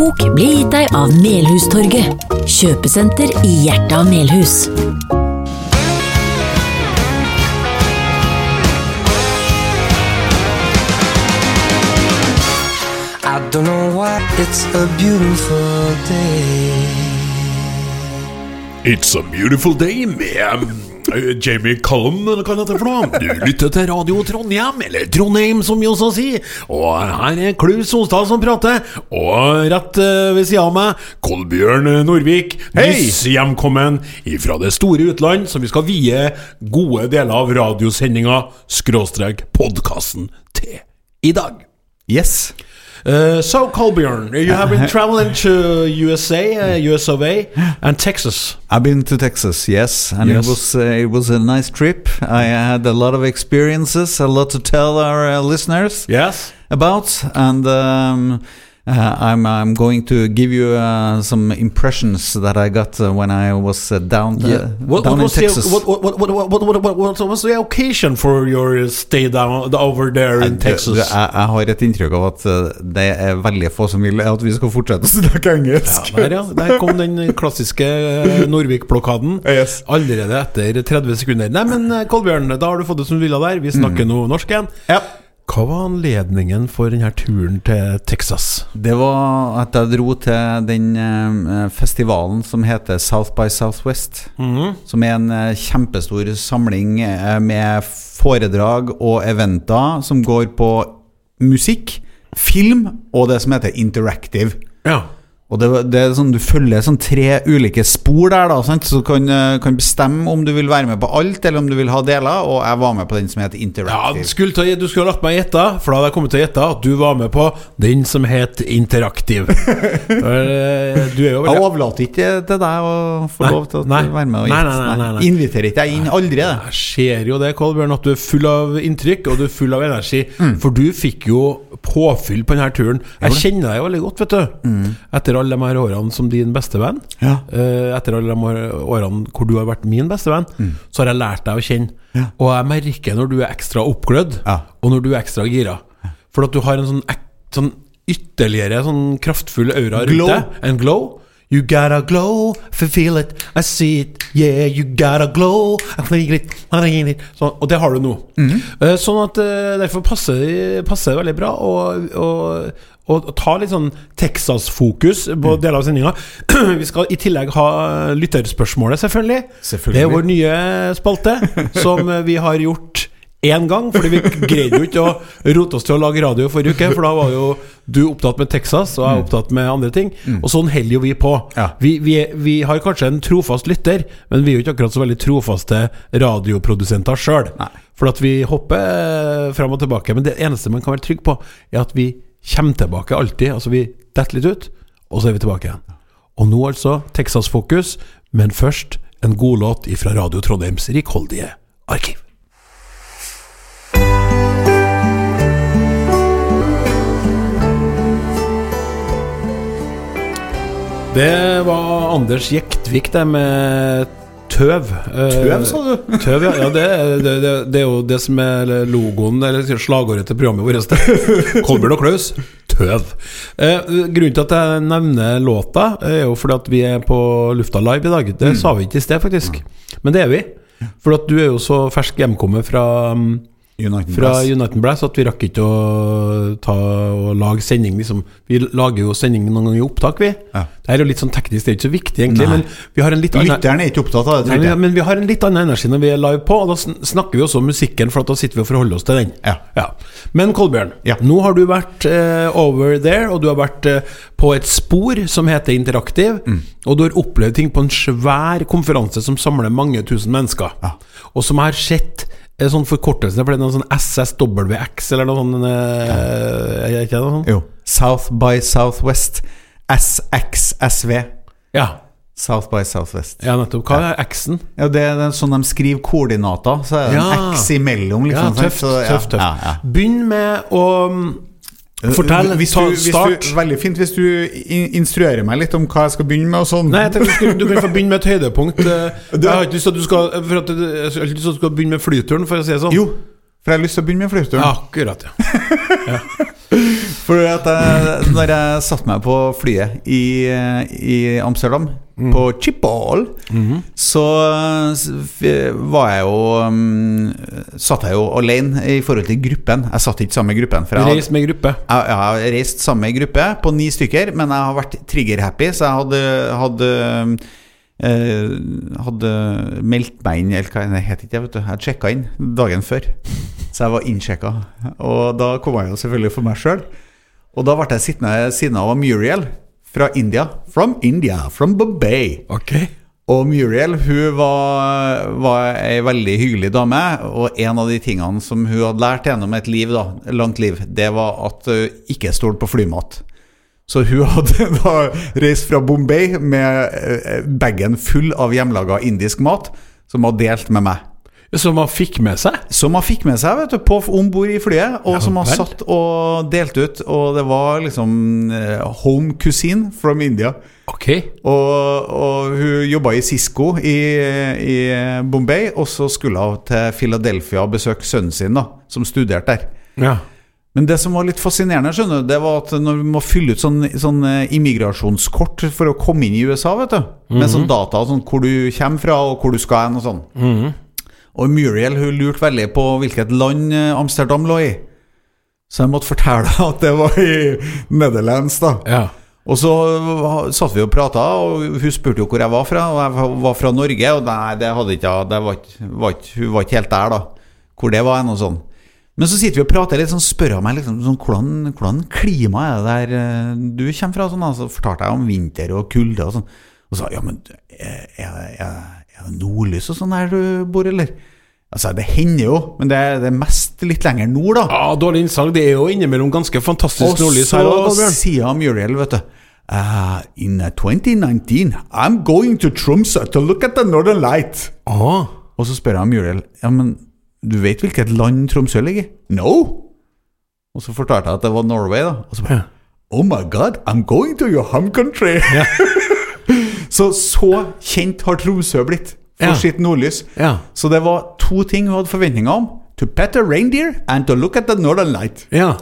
Kok blir gitt deg av Melhustorget, kjøpesenter i hjertet av Melhus. I don't know why it's a beautiful day. It's a beautiful day med Jamie Cullum, eller hva det for noe. Du lytter til Radio Trondheim, eller Trondheim som vi også sier. Og her er Klaus Sonstad som prater. Og rett eh, ved sida av meg, Kolbjørn Norvik. Nyss hjemkommen fra det store utland, som vi skal vie gode deler av radiosendinga, skråstrek podkasten, til i dag. Yes. Uh, so, Colbjørn, you have been traveling to USA, uh, US of A, and Texas. I've been to Texas, yes, and Yes. it was uh, it was a nice trip. I had a lot of experiences, a lot to tell our uh, listeners Yes. about, and um, uh, I'm I'm going to give you uh, some impressions that I got uh, when I was uh, down uh, What, down what, in Texas. the, what, what, what, was the occasion for your stay down over there in Texas? Jeg, jeg har et inntrykk av at uh, det er veldig få som vil at vi skal fortsette å snakke engelsk. Der, ja. Der kom den klassiske Norvik-blokaden. Yes. Allerede etter 30 sekunder. Nei, men Kolbjørn, da har du fått det som du ville der. Vi snakker nå norsk igjen. Ja. Hva var anledningen for denne turen til Texas? Det var at jeg dro til den eh, festivalen som heter South by Southwest. Som er en eh, kjempestor samling eh, med foredrag og eventer som går på musikk, film og det som heter interactive. Ja. Og det, det er sånn Du følger sånn tre ulike spor der, da sant? så du kan, eh, kan bestemme om du vil være med på alt, eller om du vil ha deler. Og jeg var med på den som Ja, interactive. skulle ta, du skulle ha latt meg gjette, for da hadde jeg kommet til å gjette at du var med på den som het Interaktiv. Eh, du er jo veldig... Jeg overlater ikke til deg å få Nei, lov til å nei, være med. Og gjette. nei, nei, nei. Inviterer ikke jeg inn. Aldri det. Jeg ser jo det, Kolbjørn, at du er full av inntrykk og du er full av energi. Mm. For du fikk jo påfyll på denne turen. Jeg kjenner deg jo veldig godt, vet du. Etter alle de her årene som din bestevenn. Mm. Ja. eh, Etter alle de år- årene hvor du har vært min bestevenn, så har jeg lært deg å kjenne. Mm. Ja. Og jeg merker når du er ekstra oppglødd, Ja. og når du er ekstra gira. For at du har en sånn, sånn ytterligere sånn kraftfull aura rundt Glow. deg. En glow. You gotta glow, feel it, I see it, yeah, you gotta glow, it. Sånn, og det har du nå. Eh, Sånn at eh, derfor passer det passer det veldig bra å, å, å ta litt sånn Texas-fokus på deler av sendinga. Vi skal i tillegg ha lytterspørsmålet, selvfølgelig. Selvfølgelig. Det er vår nye spalte, som vi har gjort én gang, fordi vi greide jo ikke å rote oss til å lage radio forrige uke, for da var jo du opptatt med Texas, og jeg opptatt med andre ting. Og sånn holder jo vi på. Ja. Vi, vi, vi har kanskje en trofast lytter, men vi er jo ikke akkurat så veldig trofaste radioprodusenter sjøl. For at vi hopper fram og tilbake. Men det eneste man kan være trygg på, er at vi kommer tilbake alltid. Altså vi detter litt ut, og så er vi tilbake igjen. Og nå altså Texas-fokus, men først en god låt fra Radio Trondheims rikholdige arkiv. Det var Anders Jektvik, der med tøv. Eh, Tøv, sa du? Tøv, ja. ja det, det, det, det er jo det som er logoen, eller slagordet til programmet vårt. Kolbjørn og Klaus. Tøv. Eh, grunnen til at jeg nevner låta, er jo fordi at vi er på lufta live i dag. Det sa vi ikke i sted, faktisk. Men det er vi. For at du er jo så fersk hjemkommet fra mm, United fra Press. United Brass at vi rakk ikke å ta og lage sending, liksom. Vi lager jo sending noen ganger i opptak, vi. Ja. Det er jo litt sånn teknisk, det er ikke så viktig, egentlig, Nei. men vi har en litt Lytteren er ikke opptatt av det, Nei, men, vi har en litt annen energi når vi er live på, og da snakker vi også om musikken, for da sitter vi og forholder oss til den. Ja. Men Kolbjørn, Ja. nå har du vært uh, over there, og du har vært uh, på et spor som heter Interaktiv, Mm. og du har opplevd ting på en svær konferanse som samler mange tusen mennesker, Ja. og som har sett eh, sånn forkortelse, for er noe sånn SSWX, eller noe sånn Ja. Ikke noe sånt? Jo. South by Southwest. SXSV. Ja. South by Southwest. ja, nettopp. Hva er X-en? Ja, det er sånn de skriver koordinater, så er det Ja. en X imellom. Liksom, ja, tøft, Så, ja, tøft, tøft. Begynn med å mm, Fortell, hvis du, hvis start. Du, veldig fint hvis du instruerer meg litt om hva jeg skal begynne med. og sånn Nei, jeg tenker du, kan få begynne med et høydepunkt. eh, Jeg har ikke lyst til at du skal For at, jeg har ikke lyst til at du skal begynne med flyturen, for å si det sånn. Jo, for jeg har lyst til å begynne med flyturen. Ja, akkurat, ja. For at jeg, når jeg satte meg på flyet i, i Amsterdam, på Schiphol, så var jeg jo um, Satt jeg jo alene i forhold til gruppen. Jeg satt ikke sammen med gruppen. For jeg hadde- Reis med gruppe. jeg, jeg har reist sammen med gruppe på ni stykker, men jeg har vært trigger-happy, så jeg hadde, hadde eh, Hadde meldt meg inn, eller hva det heter ikke, jeg vet du. Jeg sjekka inn dagen før. Så jeg var innsjekka. Og da kom jeg jo selvfølgelig for meg sjøl. Og da ble jeg sittende ved siden av Muriel fra India. From India, from Bombay. Okay. Og Muriel hun var, var ei veldig hyggelig dame, og en av de tingene som hun hadde lært gjennom et liv, da, langt liv, det var at hun ikke stol på flymat. Så hun hadde da reist fra Bombay med uh, bagen full av hjemmelaga indisk mat, som hun delt med meg. Som man fikk med seg? Som man fikk med seg vet du, på om bord i flyet, og Ja som man vel. satt og delte ut. Og det var liksom uh, home cuisine from India. Ok. Og, og hun jobba i Cisco i, i Bombay, og så skulle hun til Philadelphia og besøke sønnen sin, da, som studerte der. Ja. Men det som var litt fascinerende, skjønner du, det var at når du må fylle ut sånn, sånn eh, immigrasjonskort for å komme inn i USA, vet du, med sånn data, sånn hvor du kommer fra og hvor du skal hen og sånn. Og Muriel hun lurte veldig på hvilket land eh, Amsterdam lå i. Så jeg måtte fortelle at det var i Netherlands, da. ja. Og så satt vi og prata, og hun spurte jo hvor jeg var fra. Og jeg var fra Norge, og nei, det hadde ikke. Det var ikke, var ikke, hun var ikke helt der, da. Hvor det var hen og sånn. Men så sitter vi og prater litt, sånn spør hun meg liksom sånn, hvordan, hvordan klima er det der eh, du kommer fra? Sånn, så fortalte jeg om vinter og kulde og sånn. Og så ja, men jeg, jeg, er, det nordlys og sånn der du bor, eller? Altså, det hender jo, men det er, det er mest litt lenger nord, da. Ja, dårlig innsalg. Det er jo innimellom ganske fantastisk Og nordlys her òg, så sier Muriel, vet du uh, In uh, 2019 I'm going to Tromsø to look at the Northern Light Ah. Og så spør jeg Muriel Ja, men du vet hvilket land Tromsø ligger i? No Og så fortalte jeg at det var Norway da Og så bare Ja. Oh my god, I'm going to your home country Så så kjent har Tromsø blitt For Ja. sitt nordlys Ja. Så det var to ting hun hadde forventninger om To pet a reindeer and to look at the Northern Light ja.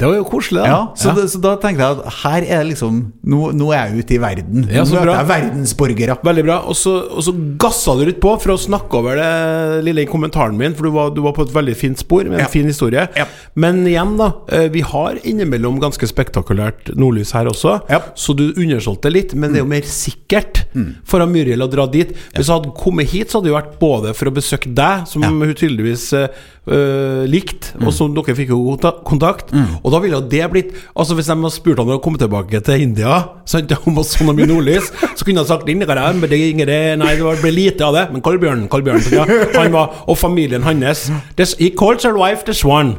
Det var jo koselig, da. ja, så, Det, så da tenkte jeg at her er det liksom Nå, nå er jeg ute i verden. Ja, nå så møter bra. jeg verdensborgere. Veldig bra. Og så, og så gassa du litt på for å snakke over det lille i kommentaren min, for du var, du var på et veldig fint spor med en Ja. fin historie. Ja. Men igjen, da. eh, Vi har innimellom ganske spektakulært nordlys her også, Ja. så du undersolgte litt. Men det er jo mer sikkert for han Muriel å dra dit. Hvis hun hadde kommet hit, så hadde det vært både for å besøke deg, som Ja. hun tydeligvis eh, øh, likte, og som dere fikk jo konta- kontakt. Og da ville jo det blitt Altså Hvis de hadde spurt han å komme tilbake til India sant, om å sånne mye nordlys, så kunne han sagt «Innere, men det, det, Nei, det ble lite av det. Men Kolbjørn, Kolbjørn ja, han var, Og familien hans this, He calls her wife the swan.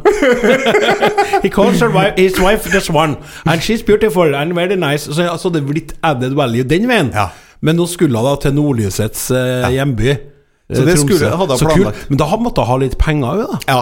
he calls her wife, his wife the swan. And she's beautiful and very nice. Så altså, det er blitt added value den veien. Ja. Men nå skulle hun da til nordlysets eh, hjemby. Så det skulle- hadde jeg planlagt. Men da måtte hun ha litt penger òg, da. Ja,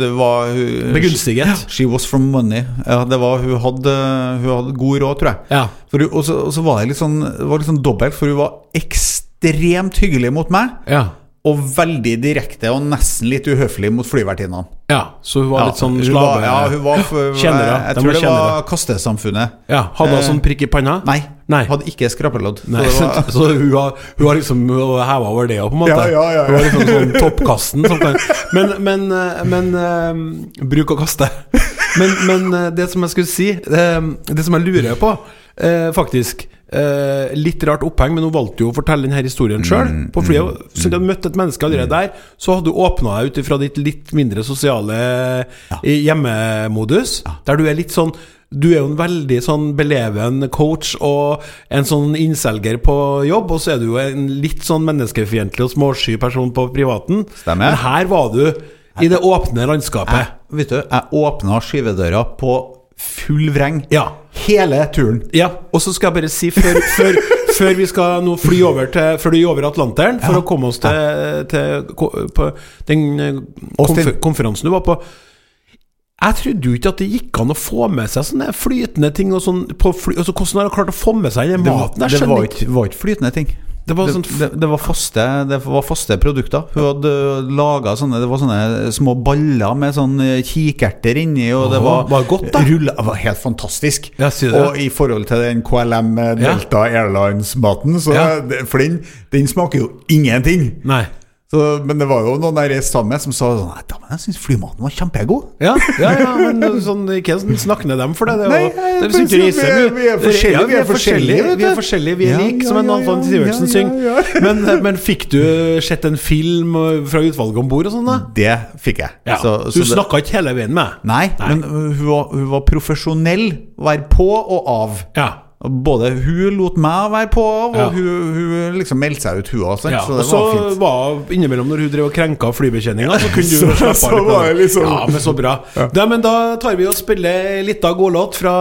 det var hun- Begunstiget. She was from money. Ja, det var, hun, hadde, hun hadde god råd, tror jeg. Ja. For hun, og, så, og så var det litt sånn, det var litt sånn dobbelt, for hun var ekstremt hyggelig mot meg. Ja. Og veldig direkte og nesten litt uhøflig mot flyvertinnene. ja. Så hun var litt sånn slave... ja, hun var for, Kjennere. Jeg, jeg tror var det kjennere. var kastesamfunnet. Ja, Hadde hun Eh, sånn prikk i panna? Nei, Nei. hadde ikke skrapelodd. Så så, var- hun har, hun har liksom heva over det òg, på en måte? Ja, ja, ja, ja. Hun var liksom sånn toppkasten. Kan, men men, eh, men eh, bruk og kaste. Men, men eh, det som jeg skulle si Det som jeg lurer på, eh, faktisk eh, Litt rart oppheng, men hun valgte jo å fortelle denne historien sjøl. Mm, På flyet. Så du hadde møtt et menneske allerede der, så hadde du åpna deg ut ifra ditt litt mindre sosiale ja. hjemmemodus, der du er litt sånn du er jo en veldig sånn beleven coach og en sånn innselger på jobb, og så er du jo en litt sånn menneskefiendtlig og småsky person på privaten. Stemmer. Men her var du i det åpne landskapet. jeg, vet du, jeg åpna skyvedøra på full vreng Ja. hele turen. Ja, og så skal jeg bare si før, før, før vi skal nå fly over til Fly over Atlanteren for Ja. å komme oss til, til på den eh, konfer konferansen du var på Jeg trodde jo ikke at det gikk an å få med seg sånne flytende ting og sånn på fly, altså Hvordan har de klart å få med seg den Det, maten? Jeg det var ikke, var ikke flytende ting. Det var det, sånn det, det, var faste, det var faste produkter. Hun hadde laga sånne Det var sånne små baller med sånn eh, kikerter inni, og det var, var godt, da? Rulla, det var helt fantastisk. Ja, og i forhold til den KLM Ja. Delta Airlines-maten, så Ja. For den, den smaker jo ingenting. Nei. Så, men det var jo noen jeg reiste sammen med som sa sånn «Nei, dæven, Jeg syns flymaten var kjempegod. Ja, ja, ja, men sånn, ikke sånn snakk ned dem for det. Det var, Nei, det men vi er- vi er forskjellige, Ja, vi er forskjellige, Vi er forskjellige, vi er like, som en Anton Sivertsen synger. ja. Men, men fikk du sett en film fra utvalget om bord og sånn, da? Det fikk jeg. Så- Så, du snakka ikke hele veien med? Nei, Nei. men hun var, hun var profesjonell. Være på og av. Ja. Både hun lot meg være på og Ja. hun, hun liksom meldte seg ut, hun òg. ja. så Og så var fint. var innimellom når hun drev og krenka flybetjeninga, så kunne du Så- slappe av litt. var det. det liksom- Ja, men så bra. Ja, men da tar vi og spiller litt av gålåt fra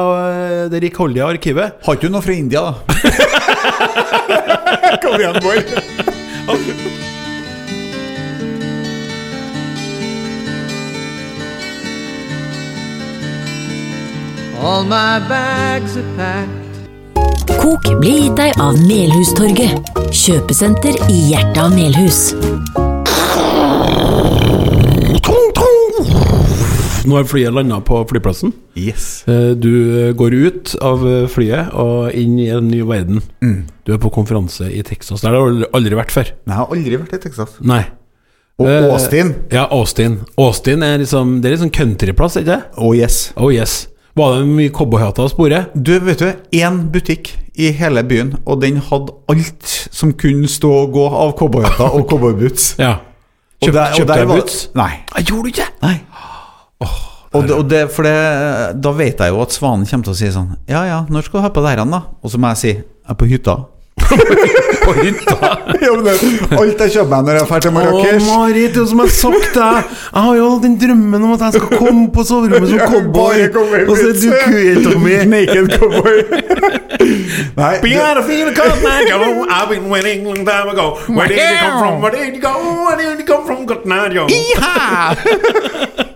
uh, det rikholdige arkivet. Har ikke du noe fra India, da? Kom igjen, boy. All my bags are packed. Kok blir gitt deg av Melhustorget, kjøpesenter i hjertet av Melhus. Nå har flyet landa på flyplassen. Yes. Eh, Du eh, går ut av eh, flyet og inn i en ny verden. Du er på konferanse i Texas. Der har du aldri- vært før. Nei, jeg har aldri vært i Texas. Nei. Og Austin. Ja, Austin. Austin er liksom Det er litt sånn countryplass, ikke det? Oh yes. Oh yes. Var det mye cowboyhatter å spore? Du, vet du, én butikk i hele byen, og den hadde alt som kunne stå og gå av cowboyhatter og cowboyboots. Ja. Og Kjøpt, der- og kjøpte jeg boots? Nei. Jeg gjorde du ikke? Nei. og, det, og det, for det, da vet jeg jo at Svanen kommer til å si sånn Ja ja, når skal du ha på deg da? Og så må jeg si Jeg er på hytta. På hytta? ja, men det, alt jeg kjøper meg når jeg drar til Å, Marrakech Marit, det er som jeg har sagt deg Jeg har jo den drømmen om at jeg skal komme på soverommet som cowboy, og så er du kueta mi. Naked cowboy. Nei, det, gotta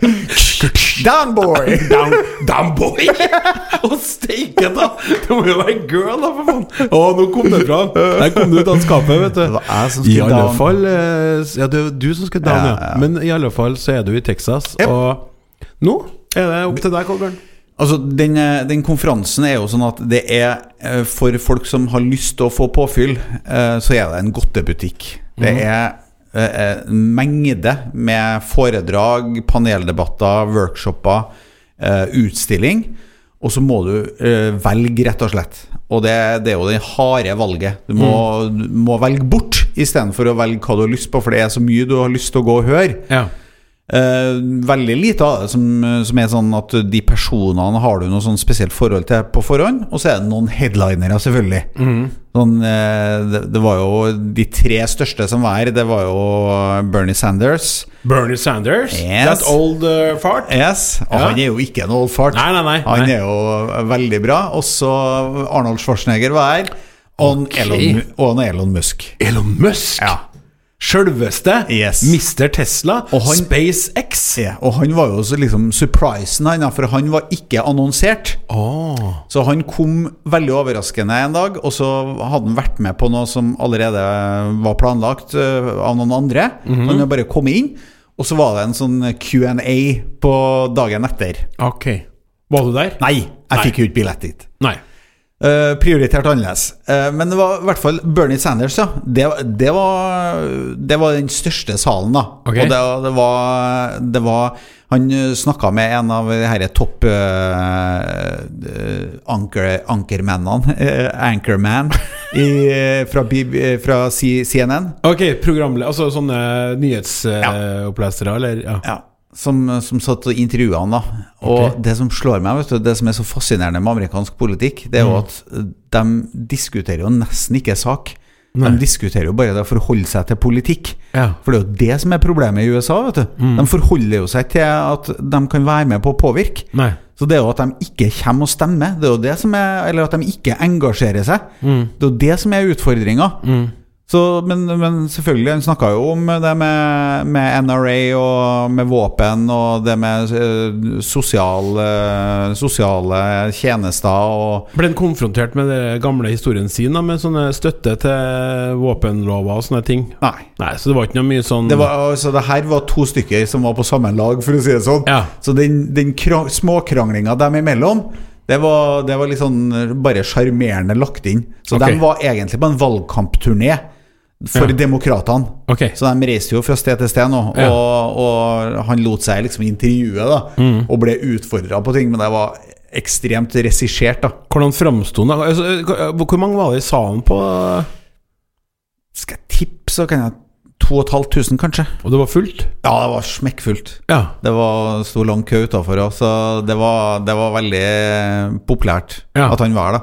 Down boy! Down, down boy! Å, steike, da! Det må jo være girl, da, for faen. Å, nå kom det fram. Der kom det ut av skapet, vet du. Det var jeg som I alle down. fall eh, Ja, det er du som skal down, ja. Ja, ja. Men i alle fall så er du i Texas, Yep. og nå er det opp til deg, Kolbjørn. Altså, den, eh, den konferansen er jo sånn at det er eh, for folk som har lyst til å få påfyll, så er det en godtebutikk. Det er eh, en mengde med foredrag, paneldebatter, workshoper, eh, utstilling. Og så må du eh, velge, rett og slett. Og det, det er jo det harde valget. Du må, du må velge bort istedenfor å velge hva du har lyst på, for det er så mye du har lyst til å gå og høre. Ja. Eh, veldig lite av det som, som er sånn at de personene har du noe sånn spesielt forhold til på forhånd. Og så er det noen headlinere, selvfølgelig. Sånn, eh, det, det var jo de tre største som var her. Det var jo Bernie Sanders. Bernie Sanders, Yes. that old fart. Yes, og Ja. Han er jo ikke en old fart. Nei, nei, nei, Han er jo veldig bra. Også Arnold Schwarzenegger var her. Og, okay. Elon, Elon Musk. Elon Musk. Ja. Sjølveste Yes. Mr. Tesla. Og han- SpaceX. Ja, og han var jo så liksom surprisen, han, for han var ikke annonsert. Oh. Så han kom veldig overraskende en dag, og så hadde han vært med på noe som allerede var planlagt øh, av noen andre. Mhm. Han hadde bare kommet inn, og så var det en sånn Q&A på dagen etter. Ok. Var du der? Nei, jeg Nei. fikk jo ikke billett dit. Nei. Eh, prioritert annerledes. Eh, men det var i hvert fall Bernie Sanders, ja. Det, det, var, det var den største salen, da. Okay. Og det, det, var, det var Han snakka med en av de her topp uh, anker, ankermennene, Anchorman, i, fra, fra CNN. Ok, programleder Altså sånne nyhetsopplesere, eller? Ja. Ja, som, som satt og intervjua han, da. Og okay. det som slår meg, vet du, det som er så fascinerende med amerikansk politikk, det er Mm. jo at de diskuterer jo nesten ikke sak. Nei. De diskuterer jo bare det å forholde seg til politikk. Ja. For det er jo det som er problemet i USA. vet du Mm. De forholder jo seg til at de kan være med på å påvirke. Nei. Så det er jo at de ikke kommer og stemmer, det er jo det som er Eller at de ikke engasjerer seg. Mm. Det er jo det som er utfordringa. Så, men, men selvfølgelig, han snakka jo om det med, med NRA og med våpen og det med eh, sosial, eh, sosiale tjenester og Ble han konfrontert med den gamle historien sin, da, med sånne støtte til våpenlover og sånne ting? Nei. Nei, så det var ikke noe mye sånn Det, var, altså, det her var to stykker som var på samme lag, for å si det sånn. Ja. Så den, den krang, småkranglinga dem imellom, det var, det var litt sånn bare sjarmerende lagt inn. Så okay. de var egentlig på en valgkampturné for Ja. demokratene. Okay. Så de reiste jo fra sted til sted nå, Ja. og, og han lot seg liksom intervjue da, Mm. og ble utfordra på ting, men det var ekstremt regissert. da Hvordan framsto han? Altså, Hvor mange var det i salen på Skal jeg tippe, så kan jeg 2500, kanskje. Og det var fullt? Ja, det var smekkfullt. Ja. Det var sto lang kø utafor, så det var, det var veldig populært Ja. at han var der.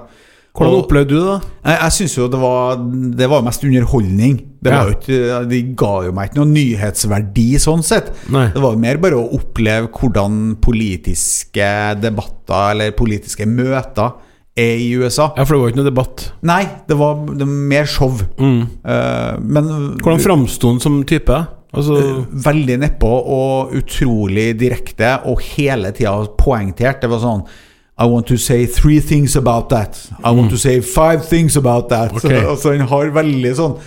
Hvordan opplevde du det? da? Jeg, jeg synes jo det var Det var mest underholdning. Det Ja. ikke, de ga jo meg ikke noe nyhetsverdi sånn sett. Nei. Det var mer bare å oppleve hvordan politiske debatter eller politiske møter er i USA. Ja, For det var ikke noe debatt. Nei, det var, det var mer show. Mm. Uh, men Hvordan framsto han som type? Altså veldig nedpå og utrolig direkte, og hele tida poengtert. Det var sånn I want to say three things about that. I want to say five things about that. Okay. Så, altså, han har veldig sånn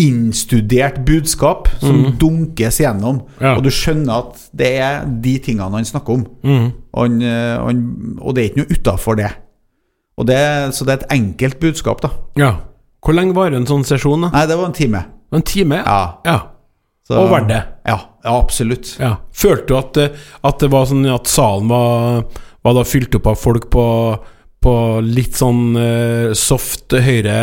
innstudert budskap som dunkes gjennom. Mm. Ja. Og du skjønner at det er de tingene han snakker om. mm. Han, eh, han, og det er ikke noe utafor det. Det. Så det er et enkelt budskap, da. Ja. Hvor lenge varer en sånn sesjon? da? Nei, det var en time. En time? Ja. ja. Så, Og verdt det. Ja, ja absolutt. Ja. Følte du at, at det var sånn at salen var, var da fylt opp av folk på, på litt sånn uh, soft høyre,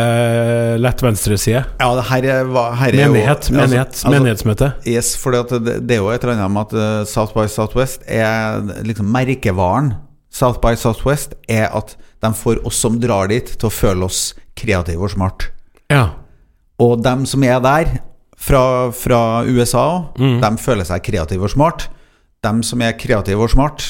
lett venstreside? Ja, det her er, her er Menighet, jo, menighet, altså- altså, menighetsmøte? Yes, for det, det er jo et eller annet med at eh, South by Southwest er liksom merkevaren. South by Southwest er at de får oss som drar dit, til å føle oss kreative og smart. Ja. Og dem som er der, fra, fra USA, Mm. de føler seg kreative og smart. Dem som er kreative og smart,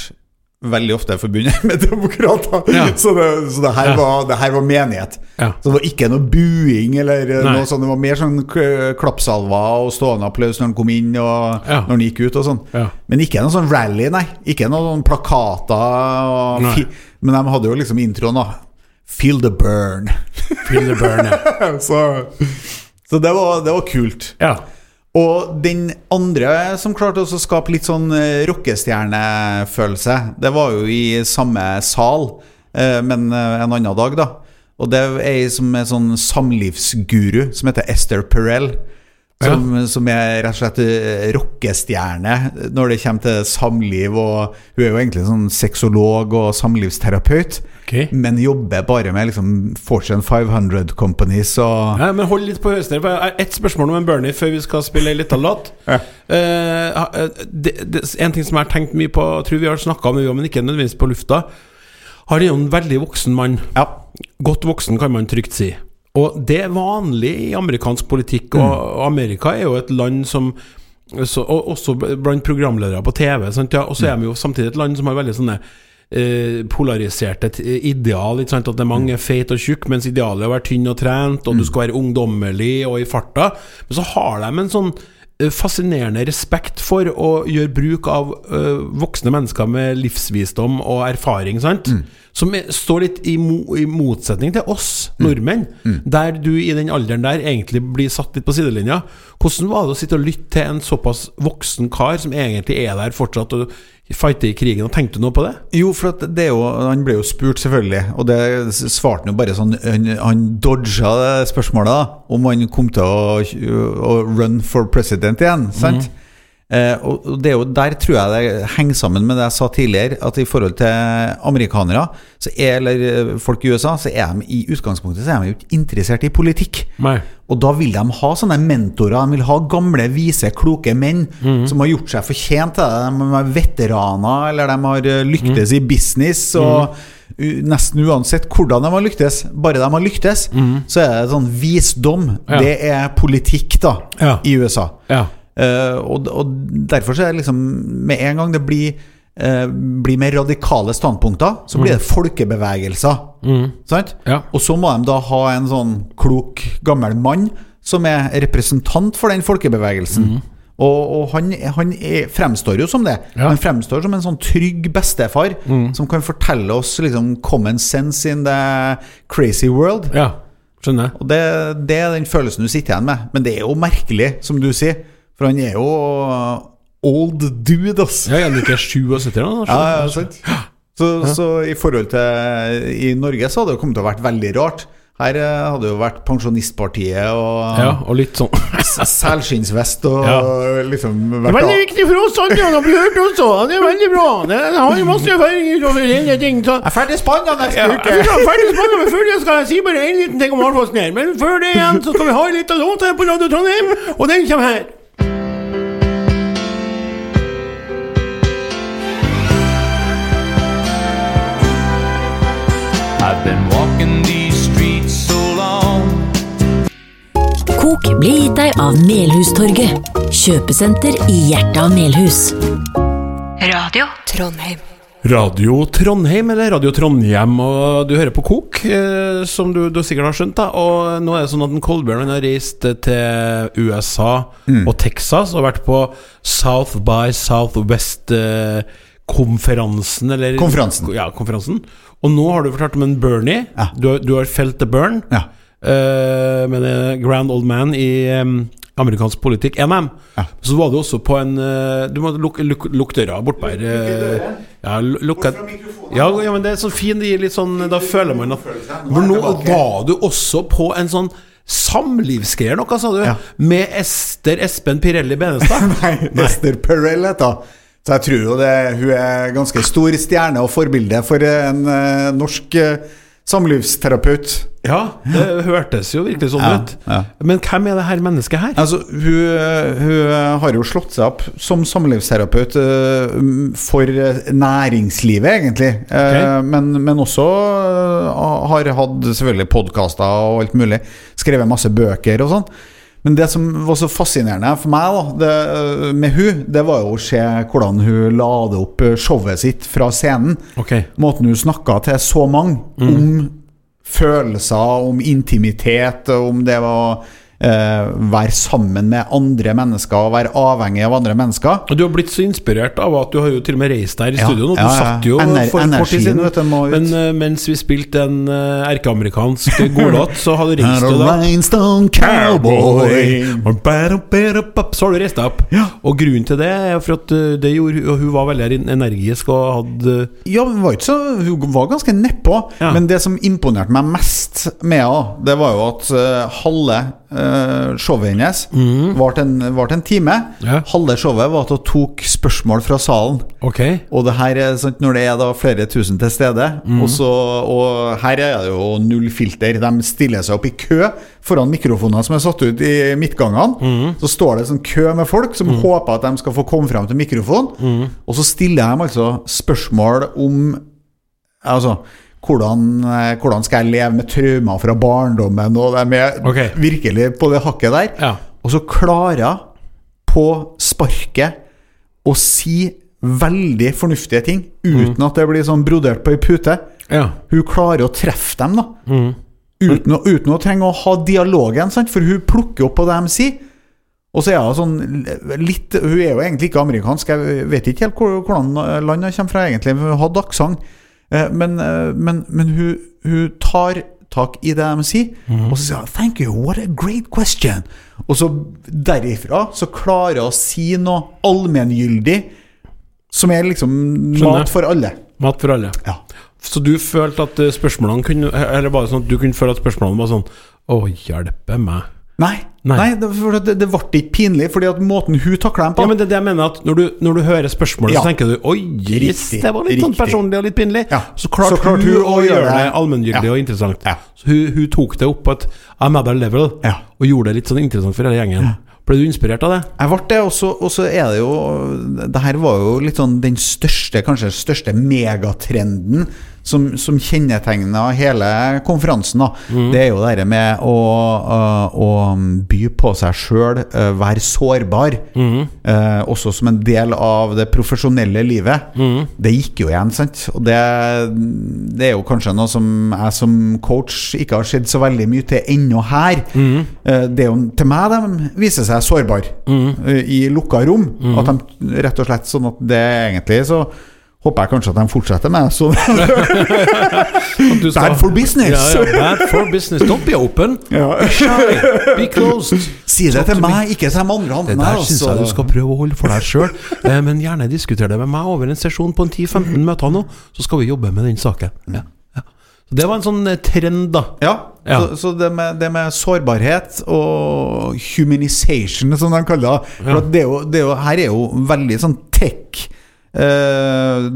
veldig ofte er forbundet med demokrater. Ja. Så, det, så det, her var, det her var menighet. Ja. Så det var ikke noe buing eller eh, Nei. noe sånt. Det var mer sånn k- klappsalver og stående applaus når han kom inn og Ja. når han gikk ut og sånn. Men ikke noe sånn rally, nei. Ikke noen plakater. Og fi, men de hadde jo liksom introen, da. Feel the burn. Feel the burn, ja. så så det, var, det var kult. ja. Og den andre som klarte å skape litt sånn eh, rockestjernefølelse, det var jo i samme sal, eh, men eh, en annen dag, da. Og det er ei som er sånn samlivsguru, som heter Esther Perel. Som, som er rett og slett eh, rockestjerne når det kommer til samliv. Og hun er jo egentlig sånn sexolog og samlivsterapeut, okay. men jobber bare med liksom Fortune 500 companies og ja, men hold litt på høsten. For jeg har ett spørsmål om en Bernie før vi skal spille ei lita låt. Ja. Eh, eh, det, det, en ting som jeg har tenkt mye på, tror vi har snakka om, men ikke nødvendigvis på lufta. Har jo en veldig voksen mann. Ja. Godt voksen, kan man trygt si. Og det er vanlig i amerikansk politikk, og mm. Amerika er jo et land som så, og Også blant programledere på TV. Sant? Ja, og så er vi jo samtidig et land som har veldig sånne eh, polariserte ideal. Ikke sant? At det er mange feit og tjukk, mens idealet er å være tynn og trent, og du skal være ungdommelig og i farta. Men så har de en sånn fascinerende respekt for å gjøre bruk av eh, voksne mennesker med livsvisdom og erfaring, sant? Som er, står litt i, mo, i motsetning til oss nordmenn, der du i den alderen der egentlig blir satt litt på sidelinja. Hvordan var det å sitte og lytte til en såpass voksen kar som egentlig er der fortsatt og fighter i krigen, og tenkte du noe på det? Jo, for at det er jo, han ble jo spurt, selvfølgelig, og det svarte han jo bare sånn Han, han dodga det spørsmålet, da, om han kom til å, å run for president igjen. Sant? Eh, og og det er jo Der tror jeg det henger sammen med det jeg sa tidligere, at i forhold til amerikanere, så er, eller eh, folk i USA, så er de i utgangspunktet så er de jo ikke interessert i politikk. Nei. Og da vil de ha sånne mentorer. De vil ha gamle, vise, kloke menn som har gjort seg fortjent til det. De er veteraner, eller de har lyktes lyktes i business. Og u- nesten uansett hvordan de har lyktes, bare de har lyktes, så er det sånn visdom. Ja. Det er politikk, da, Ja. i USA. Ja. Eh, og, og derfor så er det liksom Med en gang det blir eh, blir mer radikale standpunkter, så blir det folkebevegelser. Sant? Ja. Og så må de da ha en sånn klok, gammel mann som er representant for den folkebevegelsen. Og, og han, han er, fremstår jo som det. Ja. Han fremstår som en sånn trygg bestefar som kan fortelle oss liksom common sense in the crazy world. Ja, skjønner jeg. Og det, det er den følelsen du sitter igjen med. Men det er jo merkelig, som du sier. For han er jo old dude, ass. Ja, er han ikke 77 nå? Ja, ja, sant. Så, så i forhold til I Norge så hadde det kommet til å vært veldig rart. Her eh, hadde det jo vært Pensjonistpartiet og Ja, og litt sånn selskinnsvest og Ja. liksom Det vært er veldig viktig for oss andre å bli hørt også. Det er veldig bra. Det har jo masse erfaring utover hele ting. Så Jeg er ferdig spanna neste Ja, uke! er ferdig spanna, men før det skal jeg si bare en liten ting om Arnfossen her. Men før det igjen så skal vi ha en liten låt her på Radio Trondheim, og den kommer her. I've been walking these streets so long. Kok blir gitt deg av Melhustorget, kjøpesenter i hjertet av Melhus. Radio Trondheim. Radio Trondheim, eller Radio Trondhjem, og du hører på Kok, eh, som du, du sikkert har skjønt. da Og nå er det sånn at Kolbjørn har reist til USA og Texas og vært på South by Southwest-konferansen, eller Konferansen. Ja, konferansen. Og nå har du fortalt om en Bernie. Ja. Du, har, du har felt the burn. Ja. Uh, med en grand old man i um, amerikansk politikk. NM. Ja. Så var du også på en uh, Du må lukke luk, luk døra bortpå her. Uh, ja, lukke lukk ja, ja, men det er så fint. Det gir litt sånn Da føler man at For nå var du også på en sånn samlivsgreier, noe, sa du? Ja. Med Ester Espen Pirelli Benestad? Nei, Esther Pirelli, hun. Så jeg tror jo det, hun er ganske stor stjerne og forbilde for en uh, norsk uh, samlivsterapeut. Ja, det hørtes jo virkelig sånn Ja, ut. ja. Men hvem er det her mennesket her? Altså, hun, hun har jo slått seg opp som samlivsterapeut eh, for næringslivet, egentlig. Okay. Men, men også eh, har hatt selvfølgelig podkaster og alt mulig. Skrevet masse bøker og sånn. Men det som var så fascinerende for meg da, det, med hun, det var jo å se hvordan hun la det opp eh, showet sitt fra scenen. Okay. Måten hun snakka til så mange om følelser, om intimitet, om det eh, være sammen med andre mennesker og være avhengig av andre mennesker. Og Du har blitt så inspirert av at du har jo til og med reist der i Ja, studio. nå. Du ja, ja. satt jo Ener- for kort tid siden. Men uh, mens vi spilte en uh, erkeamerikansk godlåt, så har du reist deg. Rhinestone Så har du reist deg opp. Og grunnen til det er for at det gjorde hun var veldig energisk og hadde Ja, hun var, så, hun var ganske nedpå. Men det som imponerte meg mest med henne, det var jo at uh, halve eh, showet hennes varte en, vart en time. Mhm. Ja. Halve showet var at hun tok spørsmål fra salen. Okay. Og det her er sant, når det er da flere tusen til stede, mm. og, så, og her er det jo null filter. De stiller seg opp i kø foran mikrofoner som er satt ut i midtgangene. Mm. Så står det sånn kø med folk som håper at de skal få komme fram til mikrofon. Mhm. Og så stiller de altså spørsmål om Altså hvordan, eh, hvordan skal jeg leve med traumer fra barndommen? Og de er okay. virkelig på det hakket der. Ja. Og så klarer hun på sparket å si veldig fornuftige ting uten at det blir sånn brodert på ei pute. ja. Hun klarer å treffe dem, da. Uten, å, uten å trenge å ha dialogen, sant? for hun plukker opp på det de sier. Og så er hun sånn litt Hun er jo egentlig ikke amerikansk, jeg vet ikke helt hvordan landet hun kommer fra, egentlig. Hun hadde aksent. Eh, Men, eh, men, men hun, hun tar tak i det de sier, og så sier hun 'Thank you, what a great question'. Og så derifra så klarer hun å si noe allmenngyldig som er liksom Skjønner. mat for alle. Mat for alle. Ja. Så du følte at eh, spørsmålene kunne Eller bare sånn at du kunne føle at spørsmålene var sånn Å, hjelpe meg. Nei, Nei. nei. det, det, det ble ikke pinlig, fordi at måten hun takla dem på Ja, men det det jeg mener at Når du, når du hører spørsmålet, Ja. så tenker du Oi, jis, det var litt sånn personlig og litt pinlig. Ja. Så klarte Så klarte hun å gjøre det allmenngyldig Ja. og interessant. Så hun, hun tok det opp på et another level og gjorde det litt sånn interessant for hele gjengen. Ble du inspirert av det? Jeg ble det, og så er det jo Det her var jo litt sånn den største, kanskje største megatrenden som, som kjennetegner hele konferansen. Da. Mm. Det er jo det med å, å, å by på seg sjøl, være sårbar. Mm. eh, også som en del av det profesjonelle livet. Mm. Det gikk jo igjen, sant. Og det, det er jo kanskje noe som jeg som coach ikke har sett så veldig mye til ennå her. Mm. Eh, det er jo til meg de viser seg sårbar eh, i lukka rom. Mm. At de rett og slett sånn at det egentlig så håper jeg kanskje at de fortsetter med så Bad for business. Ja, ja, bad for business. Don't be open. Be shy. Be closed. Si det Talk til me. meg, ikke til de andre. Det der syns altså. jeg du skal prøve å holde for deg sjøl, men gjerne diskutere det med meg over en sesjon på en 10-15 møter nå, så skal vi jobbe med den saken. Ja. Ja. Det var en sånn eh, trend, da. Ja, Ja. Så, så det, med, det med sårbarhet og humanization, som de kaller det For det, er jo, det er jo, Her er jo veldig sånn tech, eh,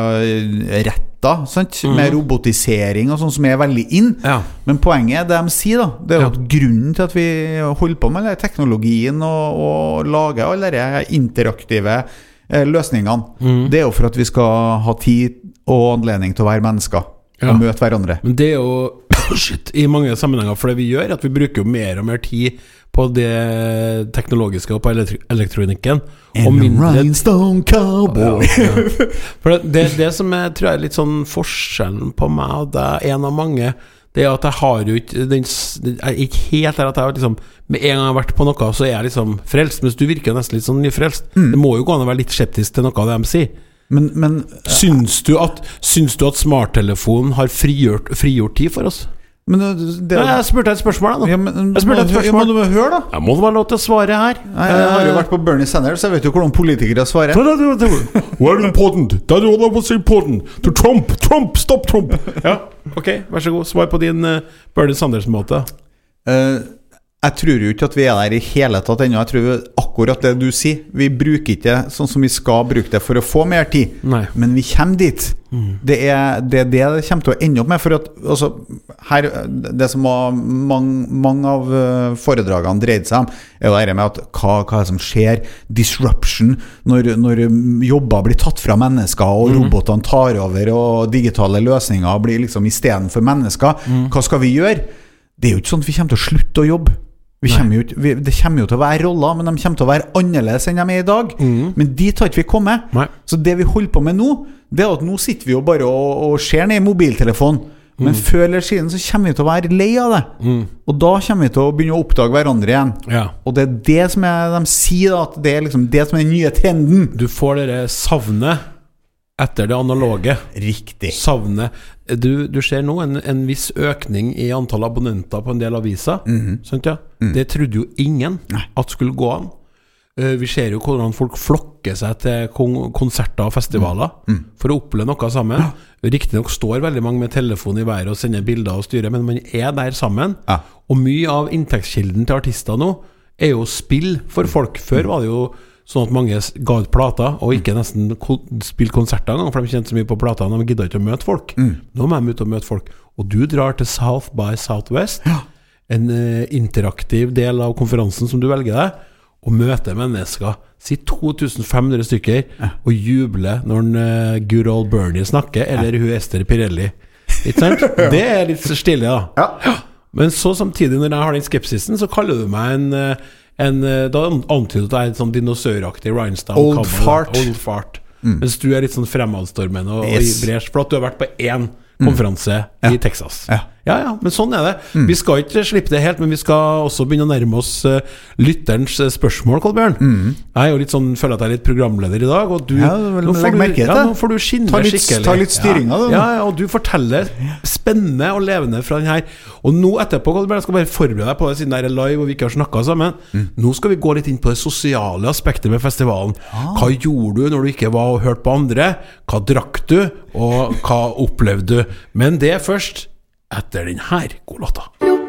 dataretta, sant? Med robotisering og sånn som er veldig in. Ja. Men poenget er det de sier, da. Det er jo Ja. grunnen til at vi holder på med teknologien og, og lager alle de interaktive eh, løsningene, Mm. det er jo for at vi skal ha tid og anledning til å være mennesker Ja. og møte hverandre. Men det er jo shit, i mange sammenhenger, for det vi gjør, er at vi bruker jo mer og mer tid på det teknologiske og på elektro elektronikken. Og mindre Rhinestone Cowboy. Ja. For det, det, det som jeg tror er litt sånn forskjellen på meg og deg, en av mange, det er at jeg har jo ikke den ikke helt der at jeg har liksom Med en gang jeg har vært på noe, så er jeg liksom frelst. Mens du virker nesten litt sånn nyfrelst. Det må jo gå an å være litt skeptisk til noe av det de sier. Men, men Syns du at, syns du at smarttelefonen har frigjort, frigjort tid for oss? Men det, det, Ja, jeg spurte et spørsmål, da. ja, men, Jeg spurte et ja, spørsmål. men du må høre, da. Jeg må være lov til å svare her. Nei, jeg har jo vært på Bernie Sanders, så jeg vet jo hvordan politikere svarer. Well important. That was important. To Trump. Trump. Stopp Trump. Ja, ok. Vær så god. Svar på din uh, Bernie Sanders-måte. Eh, jeg tror jo ikke at vi er der i hele tatt ennå. Jeg tror akkurat det du sier. Vi bruker ikke det sånn som vi skal bruke det for å få mer tid. Nei. Men vi kommer dit. Det er det er det det kommer til å ende opp med. For at altså, her, Det som var mange, mange av eh, foredragene dreide seg om, er jo det med at hva, hva er det som skjer? Disruption. Når, når jobber blir tatt fra mennesker, og robotene tar over, og digitale løsninger blir liksom istedenfor mennesker. Hva skal vi gjøre? Det er jo ikke sånn at vi kommer til å slutte å jobbe. Vi kommer jo, vi, det kommer jo til å være roller, men de kommer til å være annerledes enn de er i dag. Men dit har ikke vi kommet. Nei. Så det vi holder på med nå, det er at nå sitter vi jo bare og, og ser ned i mobiltelefonen. Men før eller siden så kommer vi til å være lei av det. Og da kommer vi til å begynne å oppdage hverandre igjen. Ja. Og det er det som er, de sier, da, at det er liksom det som er den nye trenden. Du får dere savnet etter det analoge. Riktig. Savnet Du, du ser nå en, en viss økning i antall abonnenter på en del aviser. Sant, ja? Det trodde jo ingen at skulle gå an. Eh, Vi ser jo hvordan folk flokker seg til konserter og festivaler for å oppleve noe sammen. Riktignok står veldig mange med telefon i været og sender bilder og styrer, men man er der sammen. Ja. Og mye av inntektskilden til artister nå er jo spill for folk. Før var det jo sånn at mange ga ut plater, og ikke nesten ko spilte konserter engang, for de kjente så mye på platene. De gidda ikke å møte folk. Nå må de ut og møte folk. Og du drar til South by Southwest, en uh, interaktiv del av konferansen som du velger deg, og møter mennesker. Si 2500 stykker, og jubler når en, uh, good old Bernie snakker, eller hun Ester Pirelli. Ikke sant? Det er litt stilig, da. Ja. Men så samtidig, når jeg har den skepsisen, så kaller du meg en, eh, en eh, Da antyder du at det er en sånn dinosauraktig Rhinestone Old kammer, fart. Old fart. Mens du er litt sånn fremadstormende og, og i bresj. For at du har vært på én konferanse i Texas. Ja. Ja, ja, men sånn er det. Vi skal ikke slippe det helt, men vi skal også begynne å nærme oss uh, lytterens eh, spørsmål, Kolbjørn. Jeg er jo litt sånn, føler at jeg er litt programleder i dag, og du Ja, vel, nå får du- ja, nå får du skinne Ta litt- skikkelig. ta litt styringa. Ja, ja, og du forteller spennende og levende fra den her. Og nå etterpå, Kolbjørn, jeg skal bare forberede deg på det, siden det er live og vi ikke har snakka sammen. Mm. Nå skal vi gå litt inn på det sosiale aspektet med festivalen. Ah. Hva gjorde du når du ikke var og hørte på andre? Hva drakk du? Og hva opplevde du? Men det først, etter denne godlåta. You've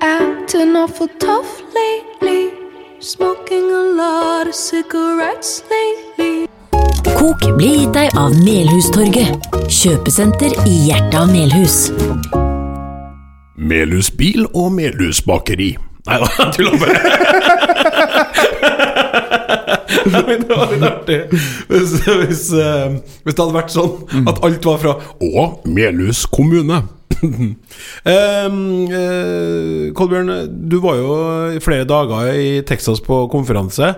acting awful tough lately. Smoking a lot of cigarettes lately. Kok blir gitt deg av Melhustorget, kjøpesenter i hjertet av Melhus. Melhus bil og Melhus bakeri. Nei da, jeg tuller bare. Men det var litt artig hvis, hvis, eh, hvis det hadde vært sånn at alt var fra Å, Melhus kommune. Um, Kolbjørn, du var jo flere dager i Texas på konferanse.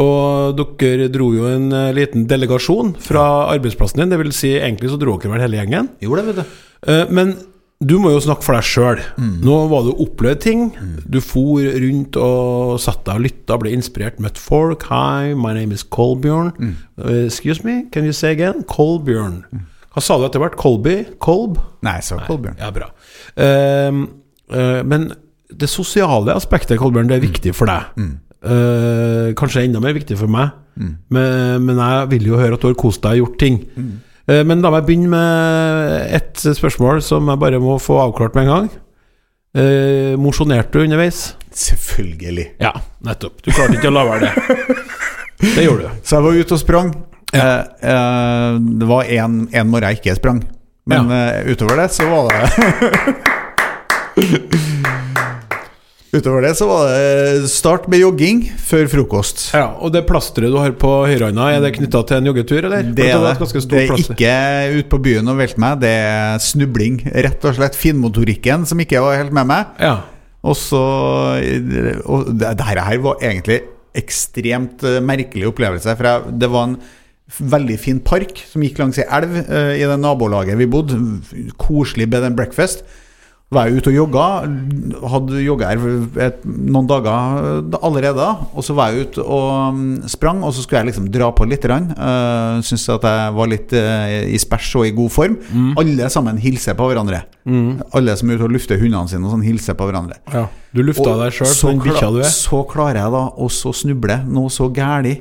Og dere dro jo en eh, liten delegasjon fra arbeidsplassen din. Det vil si, egentlig så dro dere vel hele gjengen. Jo, det, vet du. Eh, men du må jo snakke for deg sjøl. Nå var du opplevd ting. Du for rundt og satt deg og lytta, ble inspirert, møtte folk. Hi, my name is Kolbjørn. Uh, excuse me, can you say again? Kolbjørn. Hva sa du etter hvert? Kolby? Kolb? Nei, jeg sa Kolbjørn. Ja, bra. Uh, uh, men det sosiale aspektet, Kolbjørn, det er viktig for deg. Eh, kanskje enda mer viktig for meg. Men, men jeg vil jo høre at du har kost deg og gjort ting. Eh, men la meg begynne med et spørsmål som jeg bare må få avklart med en gang. Uh, Mosjonerte du underveis? Selvfølgelig. Ja, nettopp. Du klarte ikke å la være det. Det gjorde du. Så jeg var ute og sprang. Eh, eh, det var en, en morgen jeg ikke sprang. Men eh, utover det så var det Utover det så var det start med jogging før frokost. Ja, Og det plasteret du har på høyrehånda, er det knytta til en joggetur, eller? Det er, det. det er ikke ut på byen og velte meg, det er snubling. Rett og slett finmotorikken som ikke var helt med meg. Ja. Og så Og det, det her var egentlig ekstremt eh, merkelig opplevelse. For jeg, det var en veldig fin park som gikk langs ei elv eh, i det nabolaget vi bodde. Koselig bed and breakfast. Var jeg ute og jogga. Hadde jogga her noen dager eh, allerede. Og så var jeg ute og mm, sprang, og så skulle jeg liksom dra på litt. Uh, Syns at jeg var litt uh, i spæsj og i god form. Alle sammen hilser på hverandre. Alle som er ute og lufter hundene sine, og sånn hilser på hverandre. ja. Du lufta Og deg sjøl så på den bikkja du er. Så klarer jeg da å så snuble noe så gæli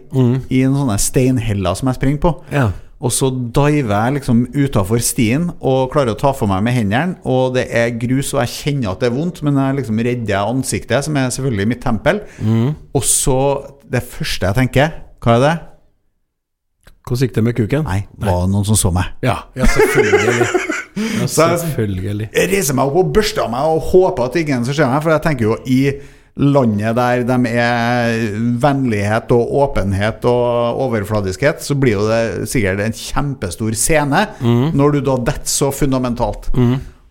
i en sånne steinheller som jeg springer på. Ja. Og så diver jeg liksom utafor stien og klarer å ta for meg med hendene. Og det er grus, og jeg kjenner at det er vondt, men jeg liksom redder ansiktet, som er selvfølgelig mitt tempel. Og så Det første jeg tenker, hva er det? Hvordan gikk det med kuken? Nei, var det noen som så meg? Ja, ja selvfølgelig. Ja, selvfølgelig. Jeg reiser meg opp og børster meg og håper at ingen som ser meg, for jeg tenker jo i landet der de er vennlighet og åpenhet og overfladiskhet, så blir jo det sikkert en kjempestor scene når du da detter så fundamentalt.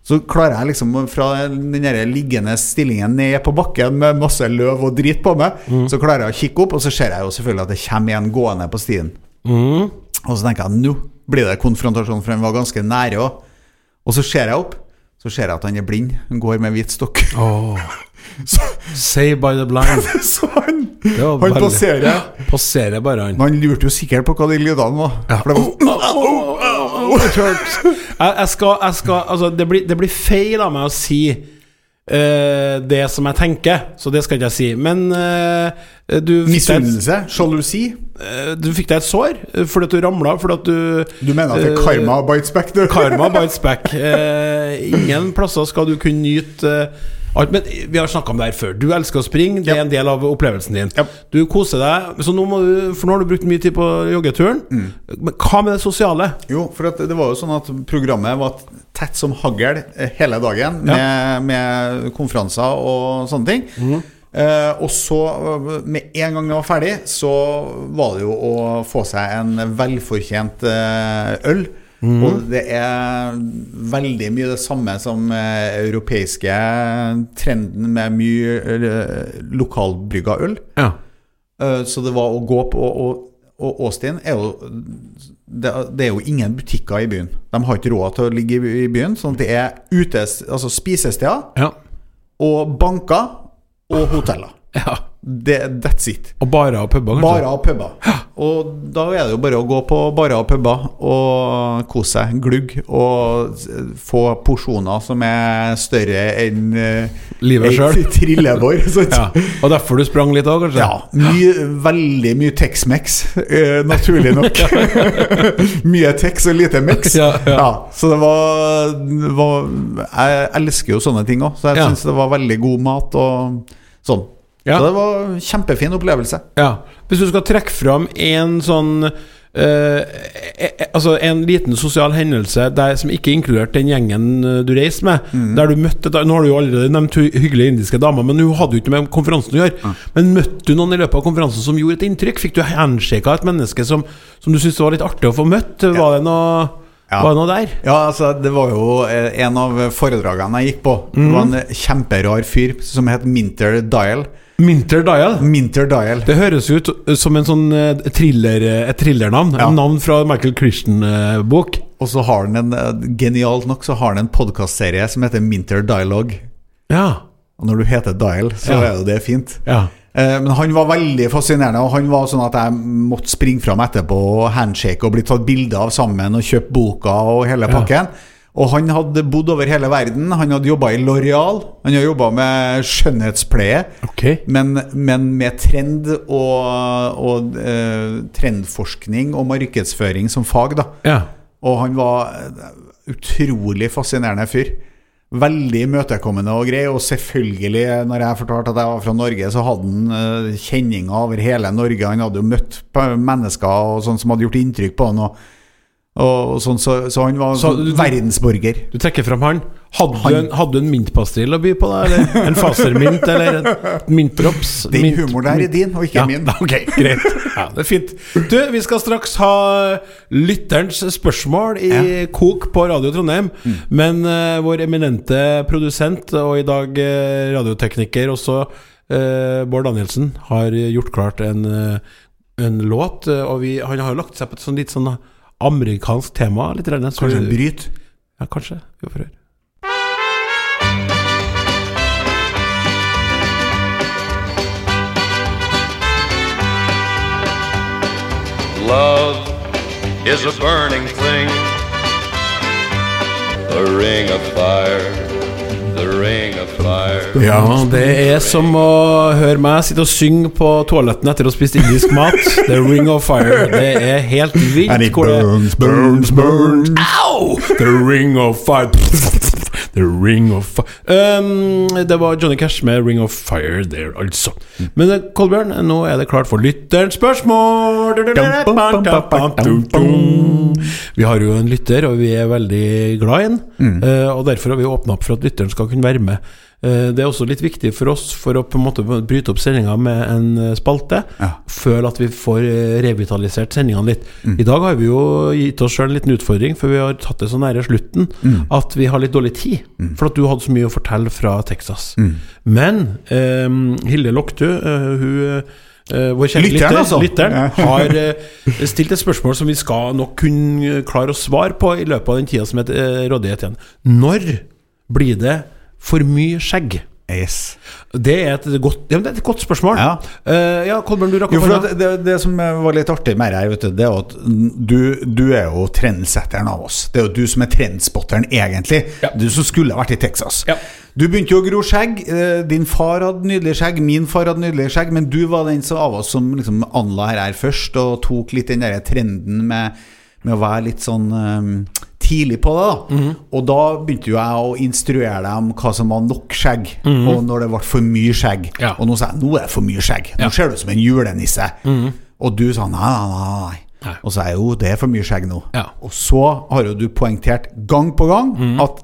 Så klarer jeg liksom fra den liggende stillingen ned på bakken med masse løv og drit på meg, så klarer jeg å kikke opp, og så ser jeg jo selvfølgelig at det kommer en gående på stien. Og så tenker jeg nå blir det konfrontasjon, for han var ganske nære òg. Og så ser jeg opp, så ser jeg at han er blind. Han går med hvit stokk. Så, Say by the blind. så han, han veldig- passerer. Passerer bare han. Men han lurte jo sikkert på hva de lydene var. For det var Jeg, jeg skal, jeg skal Altså, det blir, det blir feil av meg å si uh, det som jeg tenker, så det skal ikke jeg si. Men uh, du, Misunnelse? Sjalusi? Eh, du fikk deg et sår eh, fordi at du ramla, fordi at du Du mener at det er Eh, karma bites back? Du? Karma bites back. Ingen plasser skal du kunne nyte alt. Men vi har snakka om det her før. Du elsker å springe. Det er en del av opplevelsen din. Yep. Du koser deg. Så nå må du, for nå har du brukt mye tid på joggeturen. Mm. Men hva med det sosiale? Jo, for det var jo sånn at programmet var tett som hagl hele dagen, med, med konferanser og sånne ting. Eh, og så, eh, med en gang det var ferdig, så var det jo å få seg en velfortjent eh, øl. Og det er veldig mye det samme som eh, europeiske trenden med mye eh, lokalbrygga øl. Ja. Eh, Så det var å gå på Og, og, og Austin er jo det, det er jo ingen butikker i byen. De har ikke råd til å ligge i i byen. Sånn at det er utes, altså spisesteder ja. og banker og hoteller. ja. Det, that's it. Og barer og puber, kanskje? Barer og puber. Og da er det jo bare å gå på barer og puber og kose seg. Glugg. Og få porsjoner som er større enn uh, Livet sjøl? trillebår. Ja. Og derfor du sprang litt òg, kanskje? Ja, mye, veldig mye Tex-Mex, eh, naturlig nok. mye Tex og lite Mex. Ja, ja. så det var, var Jeg elsker jo sånne ting òg, så jeg Ja. syns det var veldig god mat og sånn. Ja. Så det var en kjempefin opplevelse. Ja. Hvis du skal trekke fram en sånn Uh, eh, Altså en liten sosial hendelse der, som ikke inkluderte den gjengen eh, du reiste med. Mm. Der du møtte Nå har du jo allerede nevnt hyggelige indiske damer, men hun hadde jo ikke med konferansen å gjøre. Men møtte du noen i løpet av konferansen som gjorde et inntrykk? Fikk du handshake av et menneske som, som du syntes var litt artig å få møtt? Var det noe, Ja. var det noe der? Ja, altså, det var jo eh, en av foredragene jeg gikk på. Det var en eh, kjemperar fyr som het Minter Dial. Minter Dial. Minter Dial. Det høres ut som en sånn eh, thriller, et thrillernavn. Ja. En navn fra Michael Christian-bok. Og så har han en, eh, genialt nok, så har han en podkastserie som heter Minter Dialogue. Ja. Og når du heter Dial, så Ja. er jo det fint. ja. Eh, Men han var veldig fascinerende, og han var sånn at jeg måtte springe fram etterpå og handshake og bli tatt bilde av sammen og kjøpe boka og hele Ja. pakken. Og han hadde bodd over hele verden. Han hadde jobba i Loreal. Han har jobba med skjønnhetspleie. okay. Men, men med trend og, og eh, trendforskning og markedsføring som fag, da. Ja. Og han var utrolig fascinerende fyr. Veldig imøtekommende og grei. Og selvfølgelig, når jeg fortalte at jeg var fra Norge, så hadde han eh, kjenninger over hele Norge. Han hadde jo møtt mennesker og sånn som hadde gjort inntrykk på han. Og, og sånn, så, så han var Så sånn du- verdensborger. Du trekker fram han. Hadde, Han- Du, en, hadde du en mintpastill å by på, da? Eller en fasermint? eller en mintdrops? Den Mint- humoren der er din, og ikke ja, min. Ok, greit. Ja, det er fint. Du, vi skal straks ha lytterens spørsmål i Kok på Radio Trondheim. Mm. Men uh, vår eminente produsent, og i dag uh, radiotekniker også, uh, Bård Danielsen, har gjort klart en, en låt. Og vi, han har jo lagt seg på et sånn litt sånn amerikansk tema. Litt, så- Kanskje en bryt. Ja, kanskje. Vi får høre. Love is a burning thing. a ring of fire, Ja, det er som å høre meg sitte og synge på toaletten etter å ha spist indisk mat. The Ring of Fire. Det er helt vilt. And it burns, burns, burns. Au! The Ring of Fire. The Ring of Fire um, Det var Johnny Cash med Ring of Fire der, altså. Men eh, Kolbjørn, nå er det klart for lytterens spørsmål. Vi har jo en lytter, og vi er veldig glad i den. Mm. og derfor har vi åpna opp for at lytteren skal kunne være med. Eh, det er også litt viktig for oss for å på en måte bryte opp sendinga med en eh, spalte. Ja. Føle at vi får eh, revitalisert sendingene litt. I dag har vi jo gitt oss sjøl en liten utfordring, for vi har tatt det så nære slutten at vi har litt dårlig tid. For at du hadde så mye å fortelle fra Texas. Men eh, Hilde Loktu, eh, hun eh, vår kjære Lytteren, lytter, altså. lytteren har stilt et spørsmål som vi skal nok kunne klare å svare på i løpet av den tida som er eh, rådighet igjen. Når blir det for mye skjegg? Yes. Det er godt, det er et godt spørsmål. Ja. uh, ja Kolbjørn, du rakk opp hånda. det, det som var litt artig med du, det er at du, du er jo trendsetteren av oss. Det er jo du som er trendspotteren, egentlig. Ja. Du som skulle vært i Texas. Ja. Du begynte jo å gro skjegg. Eh, Din far hadde nydelig skjegg, min far hadde nydelig skjegg, men du var den som av oss som liksom anla her, her først, og tok litt den der trenden med, med å være litt sånn eh, tidlig på det. da mm. Og da begynte jo jeg å instruere deg om hva som var nok skjegg, og når det ble for mye skjegg. Mhm. Ja. Og nå sa jeg nå er det for mye skjegg. Nå Ja. Mhm. ser du ut som en julenisse. Og du sa nei, nei, nei. nei. Og så sa jo, det er for mye skjegg nå. Ja. Mhm. Og så har jo du poengtert gang på gang at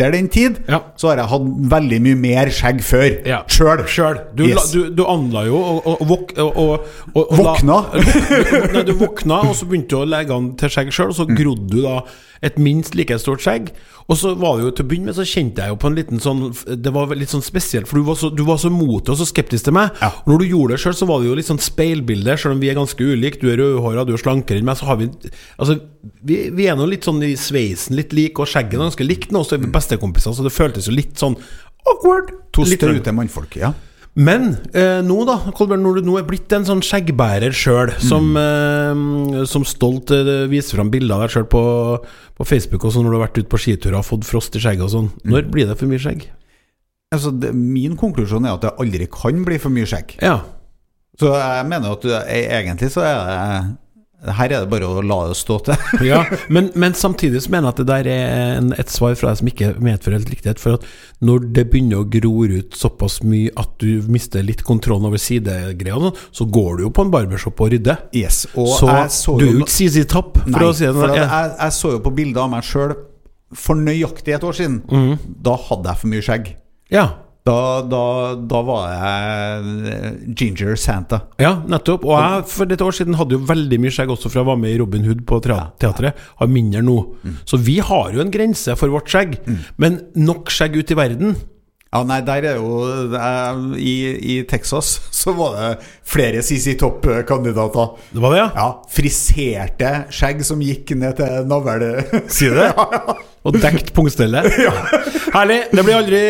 etter den tid Ja. så har jeg hatt veldig mye mer skjegg før. Ja. Sjøl. Sjøl. Du, Yes. du, du anla jo og, og, våk, og, og, og, og la- Våkna? Nei, du våkna, og så begynte du å legge an til skjegg sjøl, og Mm. så grodde du da et minst like stort skjegg. Og så var det jo til å begynne med, så kjente jeg jo på en liten sånn Det var litt sånn spesielt, for du var så, du var så mot og så skeptisk til meg. Ja. Og når du gjorde det sjøl, så var det jo litt sånn speilbilde, sjøl om vi er ganske ulike. Du er rødhåra, du er slankere enn meg, så har vi Altså, vi, vi er nå litt sånn i sveisen litt like, og skjegget er ganske likt nå, så er vi bestekompiser, så det føltes jo litt sånn awkward. To staute mannfolk, ja. Men eh, nå, da, Kolbjørn, når du nå er blitt en sånn skjeggbærer sjøl, som, eh, som stolt eh, viser fram bilder av deg sjøl på, på Facebook og sånn når du har vært ute på skitur og fått frost i skjegget og sånn, når blir det for mye skjegg? Altså, det, min konklusjon er at det aldri kan bli for mye skjegg. Ja. Så jeg mener at du, e- egentlig så er det Her er det bare å la det stå til. Ja, men, men samtidig så mener jeg at det der er en, et svar fra deg som ikke medfører helt riktighet. For at når det begynner å gro ut såpass mye at du mister litt kontrollen over sidegreiene, så går du jo på en barbershop og rydder. Yes, og så, så du er jo ikke CZ Topp, for Nei, å si det sånn. jeg, jeg så jo på bilder av meg sjøl for nøyaktig et år siden. Mm. Da hadde jeg for mye skjegg. ja. Da, da, da var jeg Ginger Santa. Ja, nettopp. Og jeg for et år siden hadde jo veldig mye skjegg også fra jeg var med i Robin Hood på teatret. Har mindre nå. Så vi har jo en grense for vårt skjegg. Men nok skjegg ut i verden. Ja, nei, der er jo i, I Texas så var det flere CC Topp-kandidater. Det var det, ja? Ja, Friserte skjegg som gikk ned til navl... Sier du det? Og dekt pungstellet. Herlig. Det blir aldri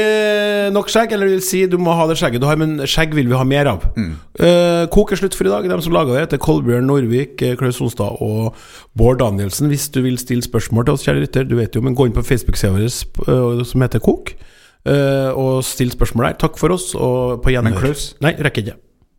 nok skjegg. Eller vil si, du må ha det skjegget du har, men skjegg vil vi ha mer av. Eh, kok er slutt for i dag. De som laga det, heter Kolbjørn Norvik, eh, Klaus Sonstad og Bård Danielsen. Hvis du vil stille spørsmål til oss, kjære lytter, du vet jo, men gå inn på Facebook-sida vår uh, som heter Kok, og still spørsmål der. Takk for oss, og på gjenhør. Men Klaus? Nei, rekker ikke.